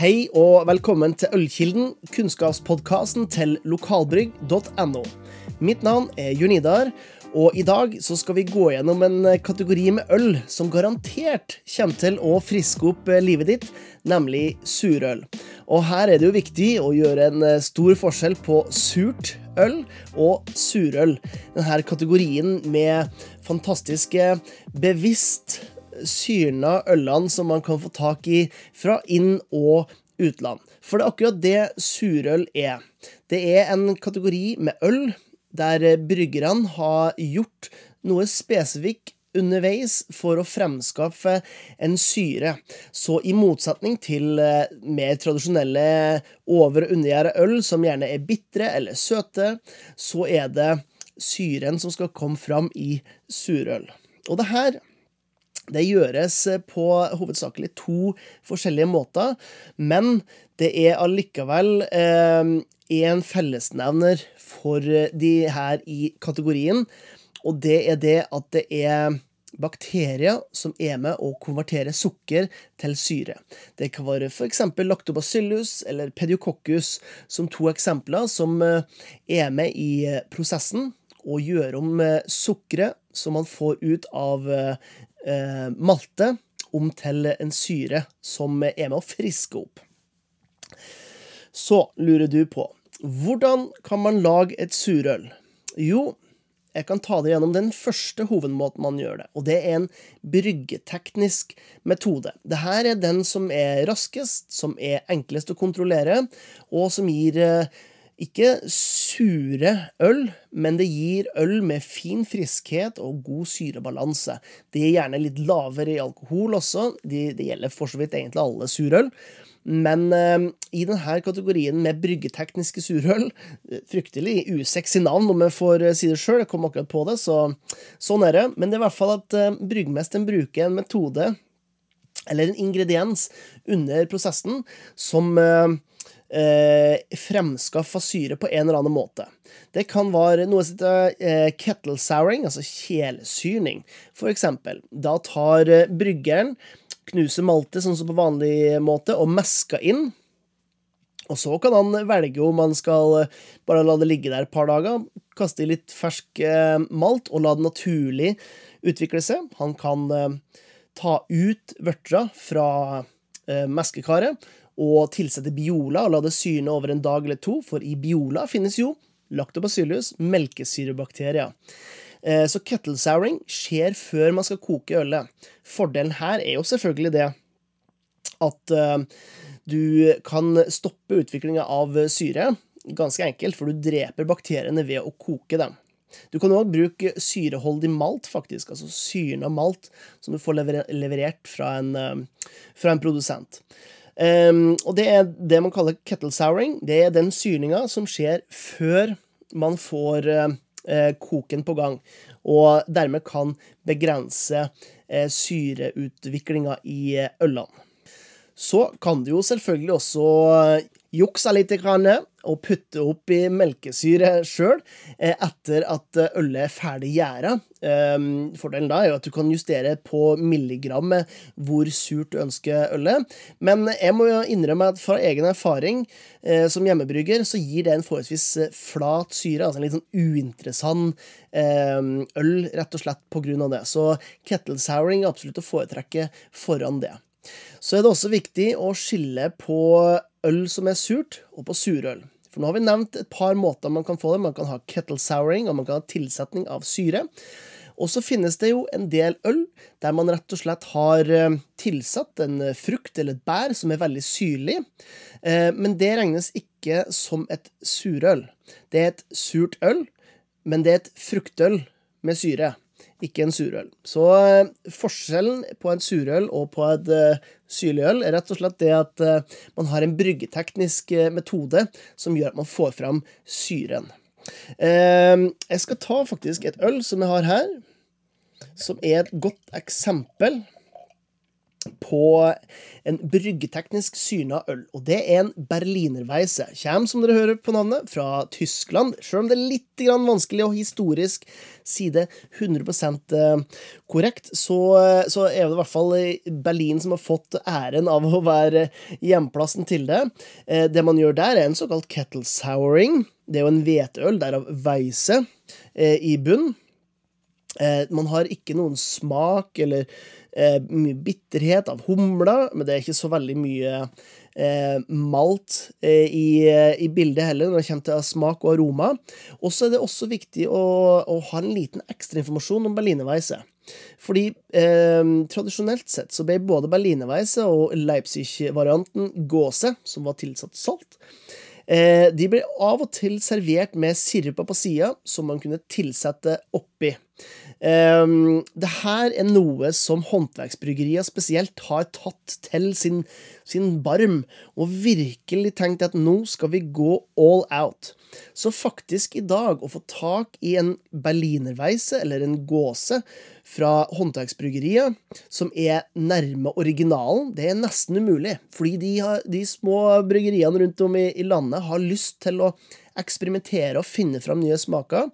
Hei og velkommen til Ølkilden, kunnskapspodkasten til lokalbrygg.no. Mitt navn er Junidar, og i dag så skal vi gå gjennom en kategori med øl som garantert kommer til å friske opp livet ditt, nemlig surøl. Og her er det jo viktig å gjøre en stor forskjell på surt øl og surøl. Denne kategorien med fantastiske, bevisst syrna ølene som man kan få tak i fra inn- og utland. For det er akkurat det surøl er. Det er en kategori med øl der bryggerne har gjort noe spesifikt underveis for å fremskaffe en syre. Så i motsetning til mer tradisjonelle over- og undergjæra øl, som gjerne er bitre eller søte, så er det syren som skal komme fram i surøl. Og det her det gjøres på hovedsakelig to forskjellige måter, men det er allikevel én fellesnevner for de her i kategorien, og det er det at det er bakterier som er med å konvertere sukker til syre. Det kan være f.eks. lactobacillus eller pediococcus som to eksempler som er med i prosessen og gjør om sukkeret som man får ut av malte, om til en syre som er med å friske opp. Så lurer du på hvordan kan man lage et surøl? Jo, jeg kan ta deg gjennom den første hovedmåten man gjør det, og det er en bryggeteknisk metode. Dette er den som er raskest, som er enklest å kontrollere, og som gir ikke sure øl, men det gir øl med fin friskhet og god syrebalanse. Det er gjerne litt lavere i alkohol også, det, det gjelder for så vidt egentlig alle surøl. Men eh, i denne kategorien med bryggetekniske surøl Fryktelig usexy navn, om jeg får si det sjøl, jeg kom akkurat på det, så sånn er det. Men det er i hvert fall at eh, bryggmesteren bruker en metode, eller en ingrediens, under prosessen som eh, fremskaffa syre på en eller annen måte. Det kan være noe som heter eh, kettle souring, altså kjelsyrning. For eksempel, da tar bryggeren, knuser maltet sånn som på vanlig måte, og mesker inn. Og så kan han velge om han skal bare la det ligge der et par dager, kaste i litt fersk malt og la det naturlig utvikle seg. Han kan ta ut vørtera fra meskekaret og tilsette Biola og la det syne over en dag eller to, for i Biola finnes jo lactobacillus, melkesyrebakterier. Så kettle souring skjer før man skal koke ølet. Fordelen her er jo selvfølgelig det at du kan stoppe utviklinga av syre ganske enkelt, for du dreper bakteriene ved å koke dem. Du kan òg bruke syreholdig malt, faktisk, altså syrna malt, som du får leverert fra en, fra en produsent. Um, og det er det man kaller kettle souring. Det er den syrninga som skjer før man får uh, koken på gang, og dermed kan begrense uh, syreutviklinga i ølene. Så kan du jo selvfølgelig også jukse litt og putte opp i melkesyre sjøl etter at ølet er ferdig gjæra. Fordelen da er jo at du kan justere på milligrammet hvor surt du ønsker ølet. Men jeg må jo innrømme at fra egen erfaring som hjemmebrygger så gir det en forholdsvis flat syre. Altså en litt sånn uinteressant øl, rett og slett på grunn av det. Så kettle souring er absolutt å foretrekke foran det. Så er det også viktig å skille på øl som er surt, og på surøl. For nå har vi nevnt et par måter man kan få det. Man kan ha kettle souring, og man kan ha tilsetning av syre. Og så finnes det jo en del øl der man rett og slett har tilsatt en frukt eller et bær som er veldig syrlig. Men det regnes ikke som et surøl. Det er et surt øl, men det er et fruktøl med syre ikke en surøl. Så forskjellen på en surøl og på et syrlig øl er rett og slett det at man har en bryggeteknisk metode som gjør at man får fram syren. Jeg skal ta faktisk et øl som jeg har her, som er et godt eksempel på en bryggeteknisk syna øl. Og det er en berlinerweise. Kjem, som dere hører på navnet, fra Tyskland. Selv om det er litt vanskelig og historisk side 100 eh, korrekt, så, eh, så, er det i hvert fall Berlin som har fått æren av å være hjemplassen til det. Eh, det man gjør der, er en såkalt kettle souring. Det er jo en hveteøl, derav weise, i bunn. Man har ikke noen smak eller eh, mye bitterhet av humla, men det er ikke så veldig mye eh, malt eh, i, i, bildet heller, når det kommer til smak og aroma. Og så er det også viktig å, å ha en liten ekstrainformasjon om berlinerweisse. Fordi eh, tradisjonelt sett så ble både berlinerweisse og Leipzig-varianten gåse, som var tilsatt salt, eh, de ble av og til servert med sirup på sida, som man kunne tilsette oppi. Um, det her er noe som håndverksbryggerier spesielt har tatt til sin, sin barm, og virkelig tenkt at nå skal vi gå all out. Så faktisk i dag, å få tak i en berlinerveise, eller en gåse fra håndverksbryggeriet som er nærme originalen, det er nesten umulig. Fordi de, har, de små bryggeriene rundt om i, i landet har lyst til å eksperimentere og finne fram nye smaker.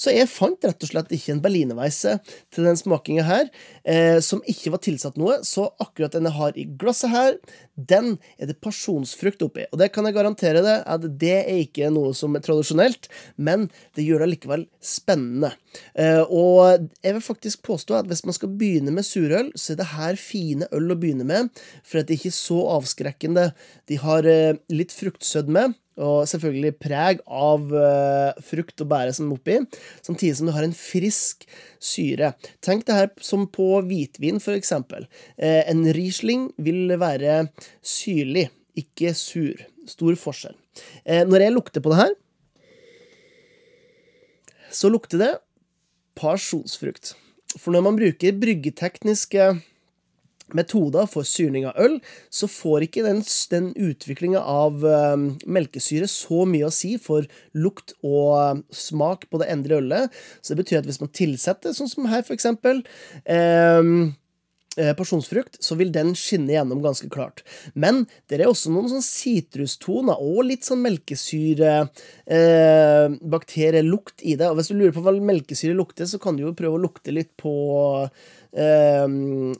Så jeg fant rett og slett ikke en berlinerweisse til den smakinga her eh, som ikke var tilsatt noe. Så akkurat den jeg har i glasset her, den er det pasjonsfrukt oppi. Og det kan jeg garantere deg at det er ikke noe som er tradisjonelt, men det gjør det likevel spennende. Eh, og jeg vil faktisk påstå at hvis man skal begynne med surøl, så er det her fine øl å begynne med, for det ikke er så avskrekkende. De har eh, litt fruktsødme. Og selvfølgelig preg av uh, frukt og bære som er oppi, samtidig som du har en frisk syre. Tenk det her som på hvitvin, for eksempel. Uh, en Riesling vil være syrlig, ikke sur. Stor forskjell. Uh, når jeg lukter på det her, så lukter det pasjonsfrukt. For når man bruker bryggetekniske metoder for syrning av øl, så får ikke den, den utviklinga av uh, melkesyre så mye å si for lukt og uh, smak på det endre ølet. Så det betyr at hvis man tilsetter, sånn som her, for eksempel uh, Porsjonsfrukt, så vil den skinne gjennom ganske klart. Men det er også noen sånn sitrustoner og litt sånn melkesyre eh, bakterielukt i det. Og hvis du lurer på hva melkesyre lukter, så kan du jo prøve å lukte litt på eh,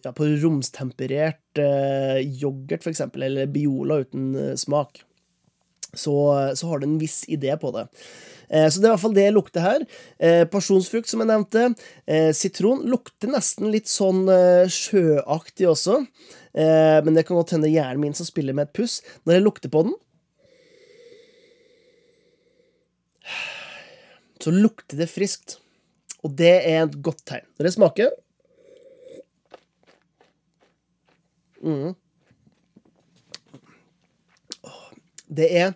ja, på romstemperert eh, yoghurt, eksempel, eller Biola uten eh, smak, så, så, har du en viss idé på det. Eh, så det er i hvert fall det jeg lukter her. Pasjonsfrukt, som jeg nevnte. Sitron lukter nesten litt sånn sjøaktig også. Men det kan godt hende hjernen min som spiller med et puss. Når jeg lukter på den, så lukter det friskt. Og det er et godt tegn. Når det smaker Mm. Det er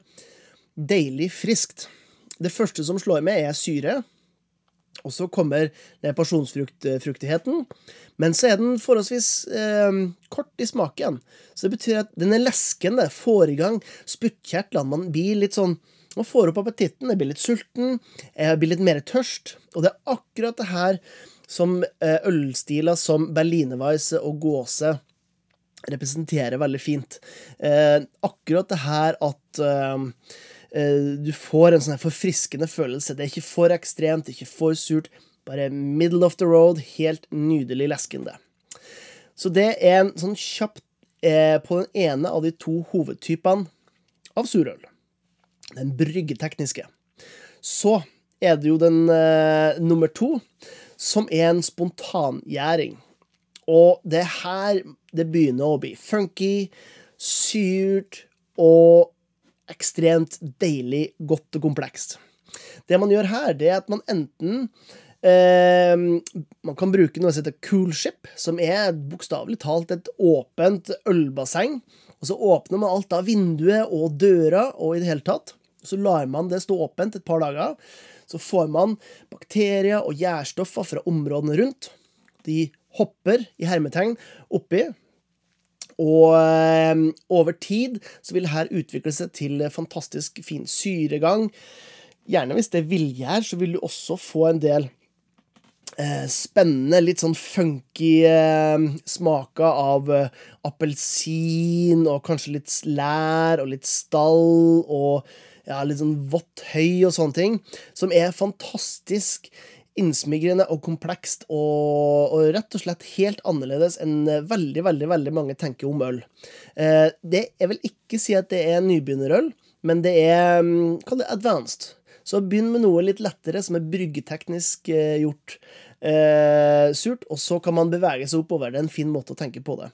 deilig friskt. Det første som slår meg, er syre. Og så kommer pasjonsfruktigheten. Men så er den forholdsvis eh, kort i smaken. Så det betyr at den er leskende, får i gang spyttkjertlene. Man blir litt sånn Man får opp appetitten, jeg blir litt sulten, jeg blir litt mer tørst. Og det er akkurat det her som eh, ølstiler som berlinerweisse og gåse representerer veldig fint. Eh, akkurat det her at eh, du får en sånn forfriskende følelse. Det er ikke for ekstremt, ikke for surt. Bare middle of the road, helt nydelig leskende. Så det er en sånn kjapt eh, på den ene av de to hovedtypene av surøl. Den bryggetekniske. Så er det jo den eh, nummer to, som er en spontangjæring. Og det er her det begynner å bli funky, syrt og ekstremt deilig, godt og komplekst. Det man gjør her, det er at man enten eh, Man kan bruke noe som heter coolship, som er bokstavelig talt et åpent ølbasseng. Og så åpner man alt av vinduet og døra og i det hele tatt. Så lar man det stå åpent et par dager. Så får man bakterier og gjærstoffer fra områdene rundt. De hopper i hermetegn oppi. Og øh, over tid så vil her utvikle seg til fantastisk fin syregang. Gjerne hvis det er villgjær, så vil du også få en del eh, spennende, litt sånn funky eh, smaker av eh, appelsin og kanskje litt lær og litt stall og ja, litt sånn vått høy og sånne ting, som er fantastisk innsmigrende og komplekst og, og, rett og slett helt annerledes enn veldig, veldig, veldig mange tenker om øl. Eh, det, jeg vil ikke si at det er nybegynnerøl, men det er mm, Kall det advanced. Så begynn med noe litt lettere, som er bryggeteknisk eh, gjort. Eh, surt, og så kan man bevege seg oppover. Det er en fin måte å tenke på det.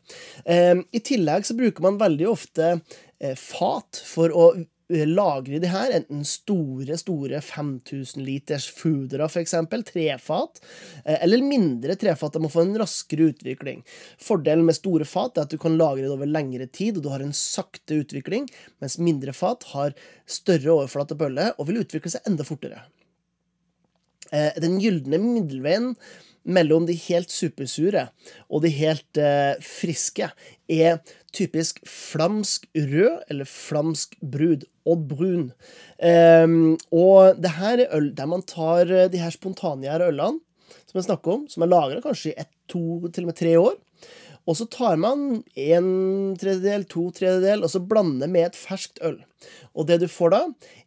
Eh, I tillegg så bruker man veldig ofte eh, fat for å Eh, lagre de her, enten store, store 5000 liters foodere, f.eks., trefat, eh, eller mindre trefat. De må få en raskere utvikling. Fordelen med store fat er at du kan lagre det over lengre tid, og du har en sakte utvikling, mens mindre fat har større overflate på ølet og vil utvikle seg enda fortere. Eh, den gylne middelveien mellom de helt supersure og de helt friske er typisk flamsk rød eller flamsk brud. Odd brun. Um, og det her er øl der man tar eh, de her spontangjære ølene som jeg snakker om, som er lagra kanskje i ett, to, til og med tre år. Og så tar man en tredjedel, to tredjedel, og så blander med et ferskt øl. Og det du får da,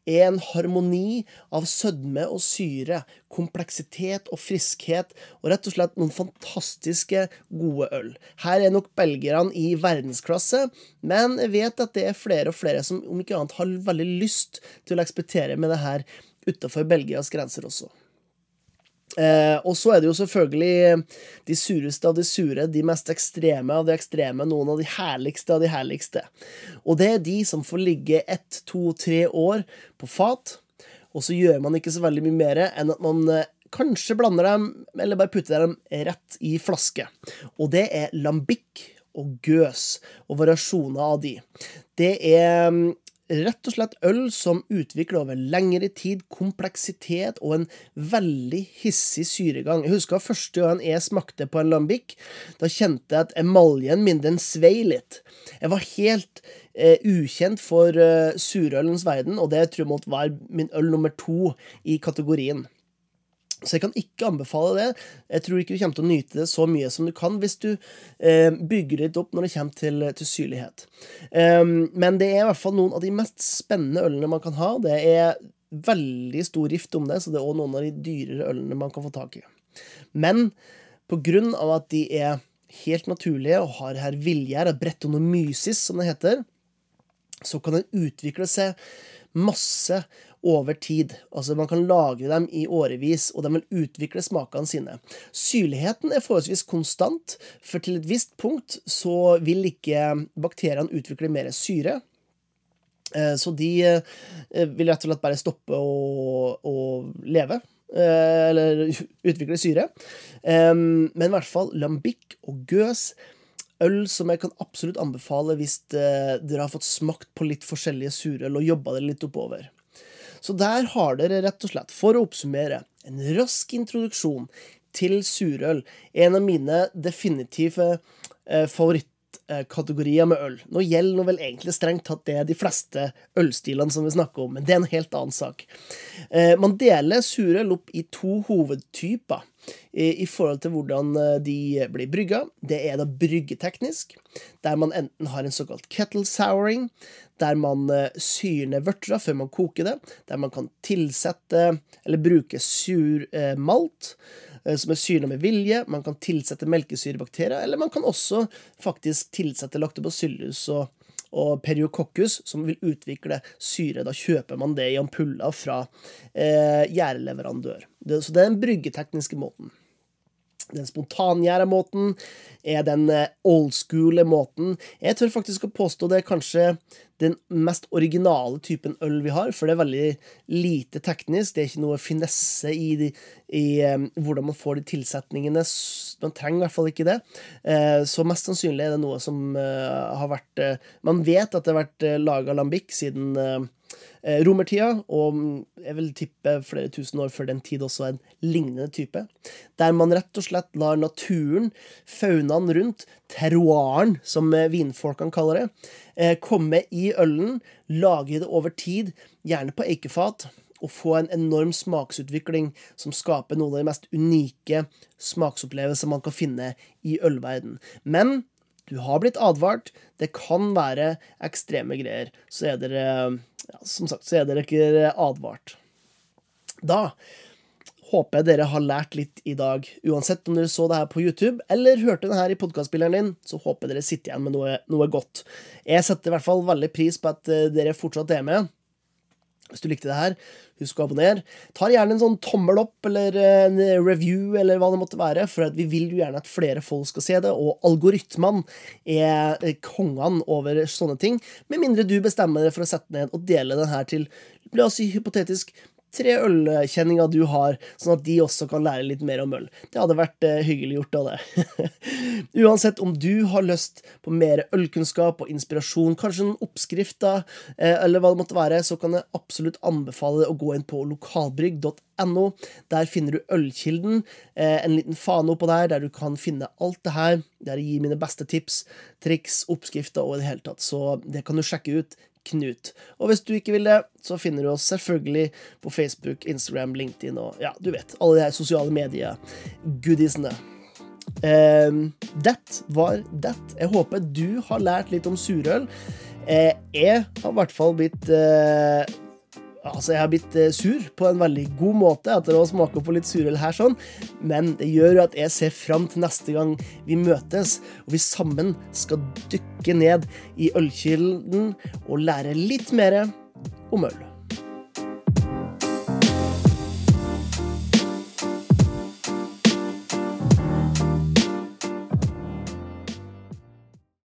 er en harmoni av sødme og syre, kompleksitet og friskhet, og rett og slett noen fantastiske, gode øl. Her er nok belgierne i verdensklasse, men jeg vet at det er flere og flere som om ikke annet har veldig lyst til å ekspertere med det her utafor Belgias grenser også. Eh, og så er det jo selvfølgelig de sureste av de sure, de mest ekstreme av de ekstreme, noen av de herligste av de herligste. Og det er de som får ligge ett, to, tre år på fat, og så gjør man ikke så veldig mye mer enn at man eh, kanskje blander dem, eller bare putter dem rett i flaske. Og det er lambic og gøs og variasjoner av de. Det er mm, rett og slett øl som utvikler over lengre tid kompleksitet og en veldig hissig syregang. Jeg husker første gang jeg smakte på en lambic. Da kjente jeg at emaljen min den svei litt. Jeg var helt eh, ukjent for eh, surølens verden, og det tror jeg måtte være min øl nummer to i kategorien. Så jeg kan ikke anbefale det. Jeg tror ikke du kommer til å nyte det så mye som du kan hvis du eh, bygger litt opp når det kommer til, til syrlighet. Um, men det er i hvert fall noen av de mest spennende ølene man kan ha. Det er veldig stor rift om det, så det er òg noen av de dyrere ølene man kan få tak i. Men på grunn av at de er helt naturlige og har her viljegjær, bretonomysis som det heter, så kan den utvikle seg masse over tid. Altså Man kan lagre dem i årevis, og de vil utvikle smakene sine. Syrligheten er forholdsvis konstant, for til et visst punkt så vil ikke bakteriene utvikle mer syre. Eh, så de eh, vil rett og slett bare stoppe å, å leve. Eh, eller utvikle syre. Men i hvert fall lambikk og gøs øl som jeg kan absolutt anbefale hvis dere har fått smakt på litt forskjellige surøl og jobba det litt oppover. Så der har dere rett og slett, for å oppsummere, en rask introduksjon til surøl. En av mine definitive eh, favorittkategorier med øl. Nå gjelder nå vel egentlig strengt tatt det de fleste ølstilene som vi snakker om, men det er en helt annen sak. Eh, man deler surøl opp i to hovedtyper i forhold til hvordan eh, de blir brygga. Det er da bryggeteknisk, der man enten har en såkalt kettle souring, der man syr syrner vørtera før man koker det, der man kan tilsette eller bruke sur eh, malt som er syrna med vilje. Man kan tilsette melkesyrebakterier, eller man kan også faktisk tilsette lactobacillus og, og periococcus, som vil utvikle syre. Da kjøper man det i ampuller fra eh, gjærleverandør. så det er den bryggetekniske måten. Den spontangjære måten er den eh, old school måten. Jeg tør faktisk å påstå det er kanskje den mest originale typen øl vi har, for det er veldig lite teknisk. Det er ikke noe finesse i, de, i um, hvordan man får de tilsetningene. Man trenger i hvert fall ikke det. Uh, så mest sannsynlig er det noe som uh, har vært uh, Man vet at det har vært laga lambic siden romertida, og jeg vil tippe flere tusen år før den tid også en lignende type. Der man rett og slett lar naturen, faunaen rundt, terroiren, som vinfolkene kaller det, eh, komme i ølen, lage det over tid, gjerne på eikefat. og få en enorm smaksutvikling som skaper noen av de mest unike smaksopplevelser man kan finne i ølverden. Men du har blitt advart. Det kan være ekstreme greier. Så er dere ja, Som sagt, så er dere ikke advart. Da håper jeg dere har lært litt i dag. Uansett om dere så det her på YouTube eller hørte det her i podkastspilleren din, så håper jeg dere sitter igjen med noe, noe, godt. Jeg setter i hvert fall veldig pris på at eh, dere fortsatt er med. Hvis du likte det her, husk å abonnere. Ta gjerne en sånn tommel opp eller en review eller hva det måtte være, for vi vil jo gjerne at flere folk skal se det, og algoritmene er kongene over sånne ting, med mindre du bestemmer deg for å sette ned og dele den her til, la oss si hypotetisk, tre ølkjenninger du har, sånn at de også kan lære litt mer om øl. Det hadde vært eh, hyggelig gjort av det. Uansett om du har lyst på mer ølkunnskap og inspirasjon, kanskje en oppskrift, da, eh, eller hva det måtte være, så kan jeg absolutt anbefale deg å gå inn på lokalbrygg.no. Der finner du Ølkilden, eh, en liten fane oppå der, der du kan finne alt det her. Der jeg gir mine beste tips, triks, oppskrifter og i det hele tatt. Så det kan du sjekke ut. Knut. Og hvis du ikke vil det, så finner du oss selvfølgelig på Facebook, Instagram, LinkedIn og ja, du vet, alle de her sosiale medier-goodiesene. Um, that var that. Jeg håper du har lært litt om surøl. Uh, jeg har i hvert fall blitt uh, Altså, jeg har blitt eh, sur på en veldig god måte etter å smake på litt surøl her, sånn. Men det gjør jo at jeg ser fram til neste gang vi møtes, og vi sammen skal dykke ned i ølkilden og lære litt mer om øl.